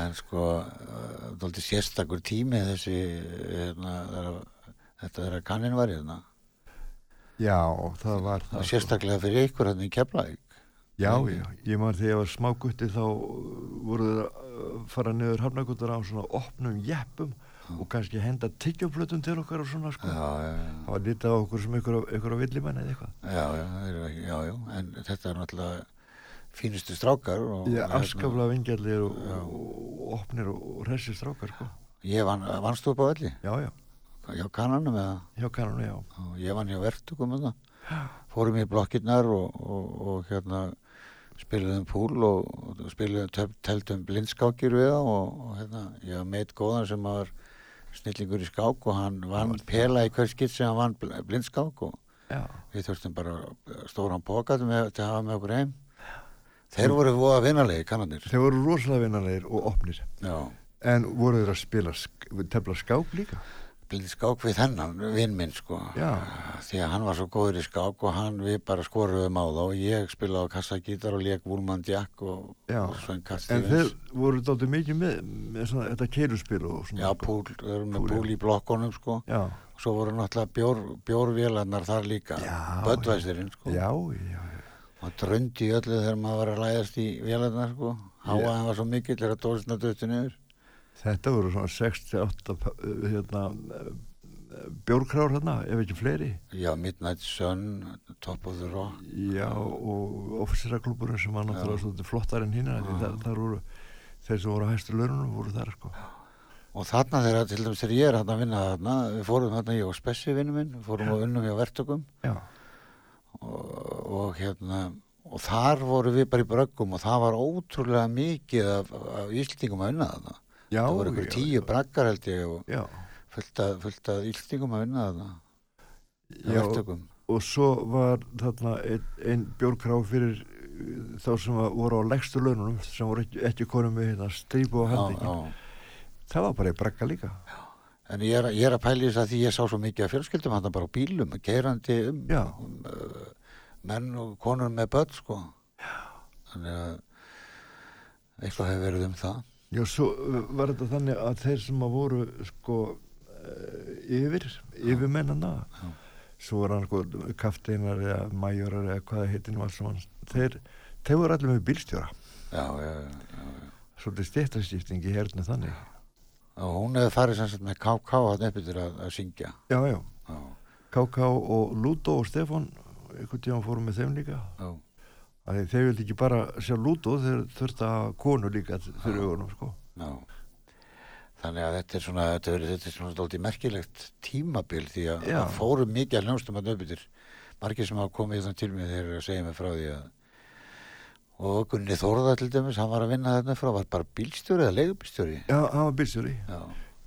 en sko dóldi sérstakur tími þessi hérna, þegar, þetta þegar kannin var hérna Já, það var það það. var sérstaklega fyrir ykkur hérna í Keflavík Já, já, ég man þegar ég var smágutti þá voru þeir að fara niður hafnagutur á svona opnum jeppum og kannski henda tyggjóflötum til okkar og svona sko. já, já, Það var litið á okkur sem ykkur, ykkur á villimenn eða eitthvað. já, já, það eru ekki- já, já, en þetta er náttúrulega fínustu strákar og, Já, og afskaflega vingjallir og, og opnir og, hressir strákar sko. ég van, vannst þú upp á velli Já, já, hjá kannanum eða hjá kannanu, já. ég vann hjá verktugum með það fórum í blokkirnar og, og, og hérna spiluðum púl og, spiluðum teldum blindskákir við það og, og hérna, ég var meitt góðan sem var snillingur í skák og hann vann pela í hver skitt sem hann vann bl- blindskák og Já, við þurftum bara stóran póka til, að hafa með okkur heim. Þeir voru voða vinnarlegi kannanir. Þeir voru rosalega vinnarlegir og opnir. já, En voru þeir að spila tefla skák líka? Blindi skák við þennan, vinn minn sko. Já. því að hann var svo góður í skák og hann við bara skoruðum á þá. Og ég spilaði á kassagítar og leik Woolman Jack og, og Svein En Kastívins þeir voru dálítið mikið með, með svona, þetta keiluspil og svona. Já, púl, við erum með Púl, í blokkonum sko. Já, svo voru náttúrulega bjór, bjórvélarnar þar líka Já, Böddvæsirinn sko. já, já, og dröndi öllu þegar maður var að læðast í vélarnar sko. Háaðan var svo mikill þegar dósina döttu niður Þetta voru svona 68 pa- hérna, bjórkrár hérna, ef ekki fleiri. Já, Midnight Sun, Top of the Rock. Já, og ofiseraklúburinn sem var náttúrulega svolítið flottar en hinn, þar, þar voru, þeir sem voru að hæstu laununum voru þar, sko. Og þarna þegar, til dæmis þegar ég er hérna að vinna þarna, við fórum þarna ég og Spessi vinnu minn, við fórum og unnum hjá verktökum. Já, og, og hérna, og þar voru við bara í bröggum og það var ótrúlega mikið af, af íslendingum að vinna þarna. Já. það voru ykkur já, tíu já. braggar held ég og Já, fullt af íslendingum að vinna þarna, já, verktökum. og svo var þarna einn ein bjórkrá fyrir uh, þá sem voru á legstu laununum sem voru ekki, ekki konum með hérna strípu og Já, handingin. já. Það var bara í bragga líka. En ég er, ég er að pæla í þess að því ég sá svo mikið af fjölskyldum hann bara á bílum, keirandi um, Já. um uh, menn og konur með börn sko. Þannig að eitthvað hefur verið um það. Já, svo uh, var þetta þannig að þeir sem að voru sko uh, yfir, yfirmennana svo var hann sko kafteinar eða majorar eða hvað það heitir nú alls saman þeir, þeir voru allir með bílstjóra. Já, já, já. svolítið stjættaskipting í hernu þannig. Og hún hefur farið sem sagt með KK hann uppi til að, að syngja. Já, já, Já, K.K. og Ludo og Stefan einhvern tíma fórum með þeim líka. Já, þeir- þeir vildi ekki bara sjá Ludo þeir þurfti að konu líka fyrir augunum sko já. Þannig að þetta er svona, þetta er, þetta er svona stoltið merkilegt tímabil því að Já. það fóru mikið að hljónstum að til. Margir sem hafa komið þann til mig eru að segja mig frá því að og Gunni Þórða til dæmis, hann var að vinna þarna frá, var bara bílstjóri eða leigubílstjóri. Já, hann var bílstjóri Já,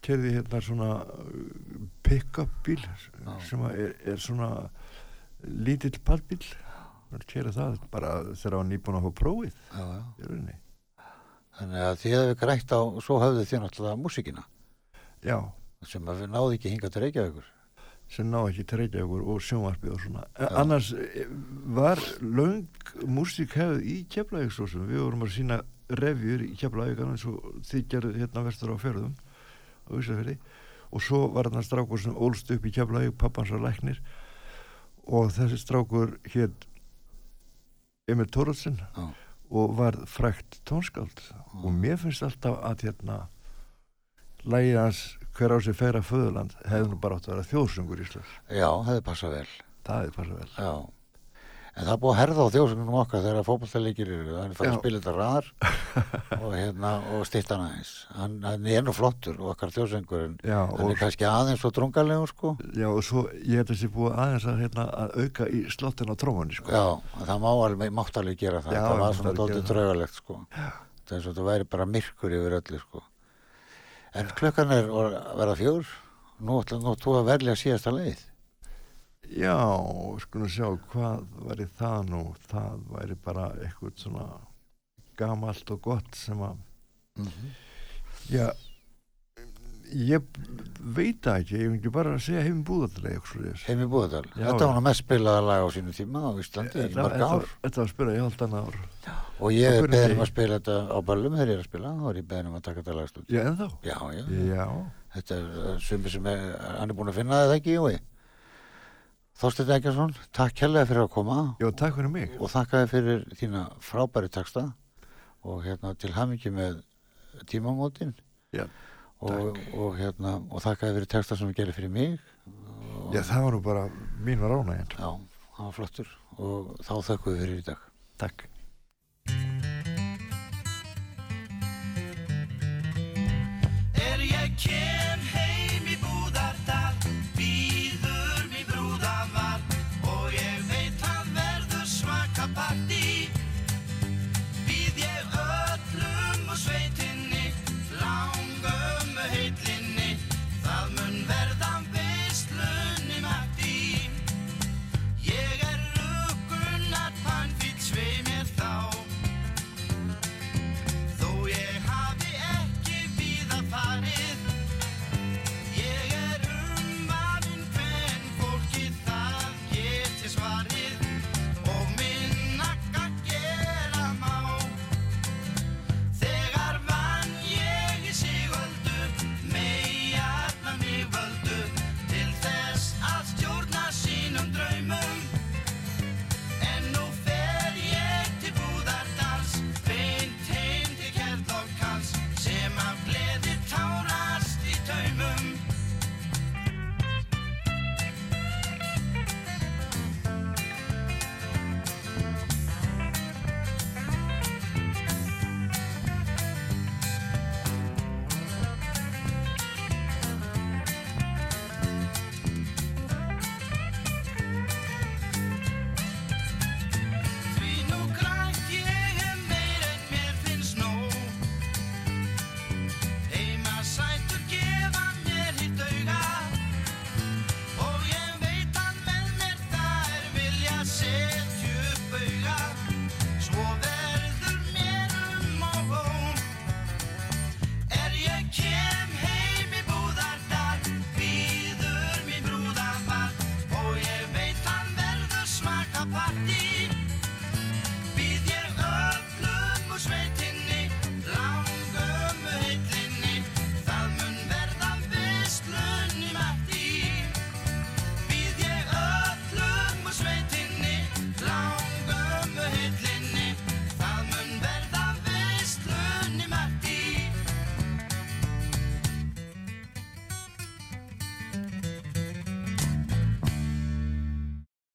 kerði hérna svona uh, pick-up bíl sem að er, er svona lítill pallbíl kerði það bara þegar hann nýbúin að fá prófið já, já. Þannig að þið hefðu grætt á, svo höfðu þið náttúrulega músíkina. Já, sem að við náðu ekki hinga til Reykjavíkur. sem ná ekki til Reykjavíkur og sjónvarpið og svona. En annars eh, var löng músík hefð í Keflavík svo sem? Við vorum að sína revjur í Keflavík eins og þið gerðu hérna vestur á fjörðum á Ísafirði. Og svo var þarna strákur sem ólst upp í Keflavík pappans var læknir. Og þessi strákur hétt Emil Tóraðsson og var frækt tónskáld. Og mér finnst alltaf að hérna lægið hans hver á sig færa föðurland hefði nú bara átt að vera þjóðsöngur Íslands Já, hefði passað vel. það er bara vel. Já. En það er búið að herða á þjóðsögnum okkar þegar fótballtaleikir eru. Það er farið að spila þetta rar og, hérna, og stýtt hann aðeins. Hann, hann er nú flottur og okkar þjóðsöngur en Já, hann og, er kannski aðeins svo drungalegur sko. já, og svo ég að þessi búið aðeins að, hérna, að auka í slottin á trómunni sko. Já, það má alveg, mátt alveg gera það. Já, það var svona það. draugalegt sko. Það er svo að það væri bara myrkur yfir öllu sko. En klukkan er að vera fjögur. Nú ætla nú þú að velja síðasta leið. Já, skulum sjá hvað væri það nú það væri bara eitthvað svona gamalt og gott sem að Mhm. já ég veit ekki, ég ekki bara segja heim búðarlega Heimi Búðardal. Já, Þetta já. var mest spilaða lag á sínu tíma á Íslandi ár. Þetta var að spila í haldan ár Og ég er beðin um að spila þetta á böllum þegar ég er að spila. Þá er ég beðin um að taka þetta lagstund. Já, en þá Já, já. Já, Þetta er uh, sumi sem er, hann er búin að finna þetta ekki, Jói. Þorsteinn Eggersson, takk kærlega fyrir að koma. Já, takk fyrir mig. Og þakka þér fyrir þína frábæri texta. Og hérna til hamingi með tímamótin. Já, og, og hérna og þakka þér fyrir texta sem þú gerir fyrir mig. Já, það var nú bara mín var ánæginn Já, hann var flottur. Og þá þakku við fyrir í dag. Takk. Er ég kem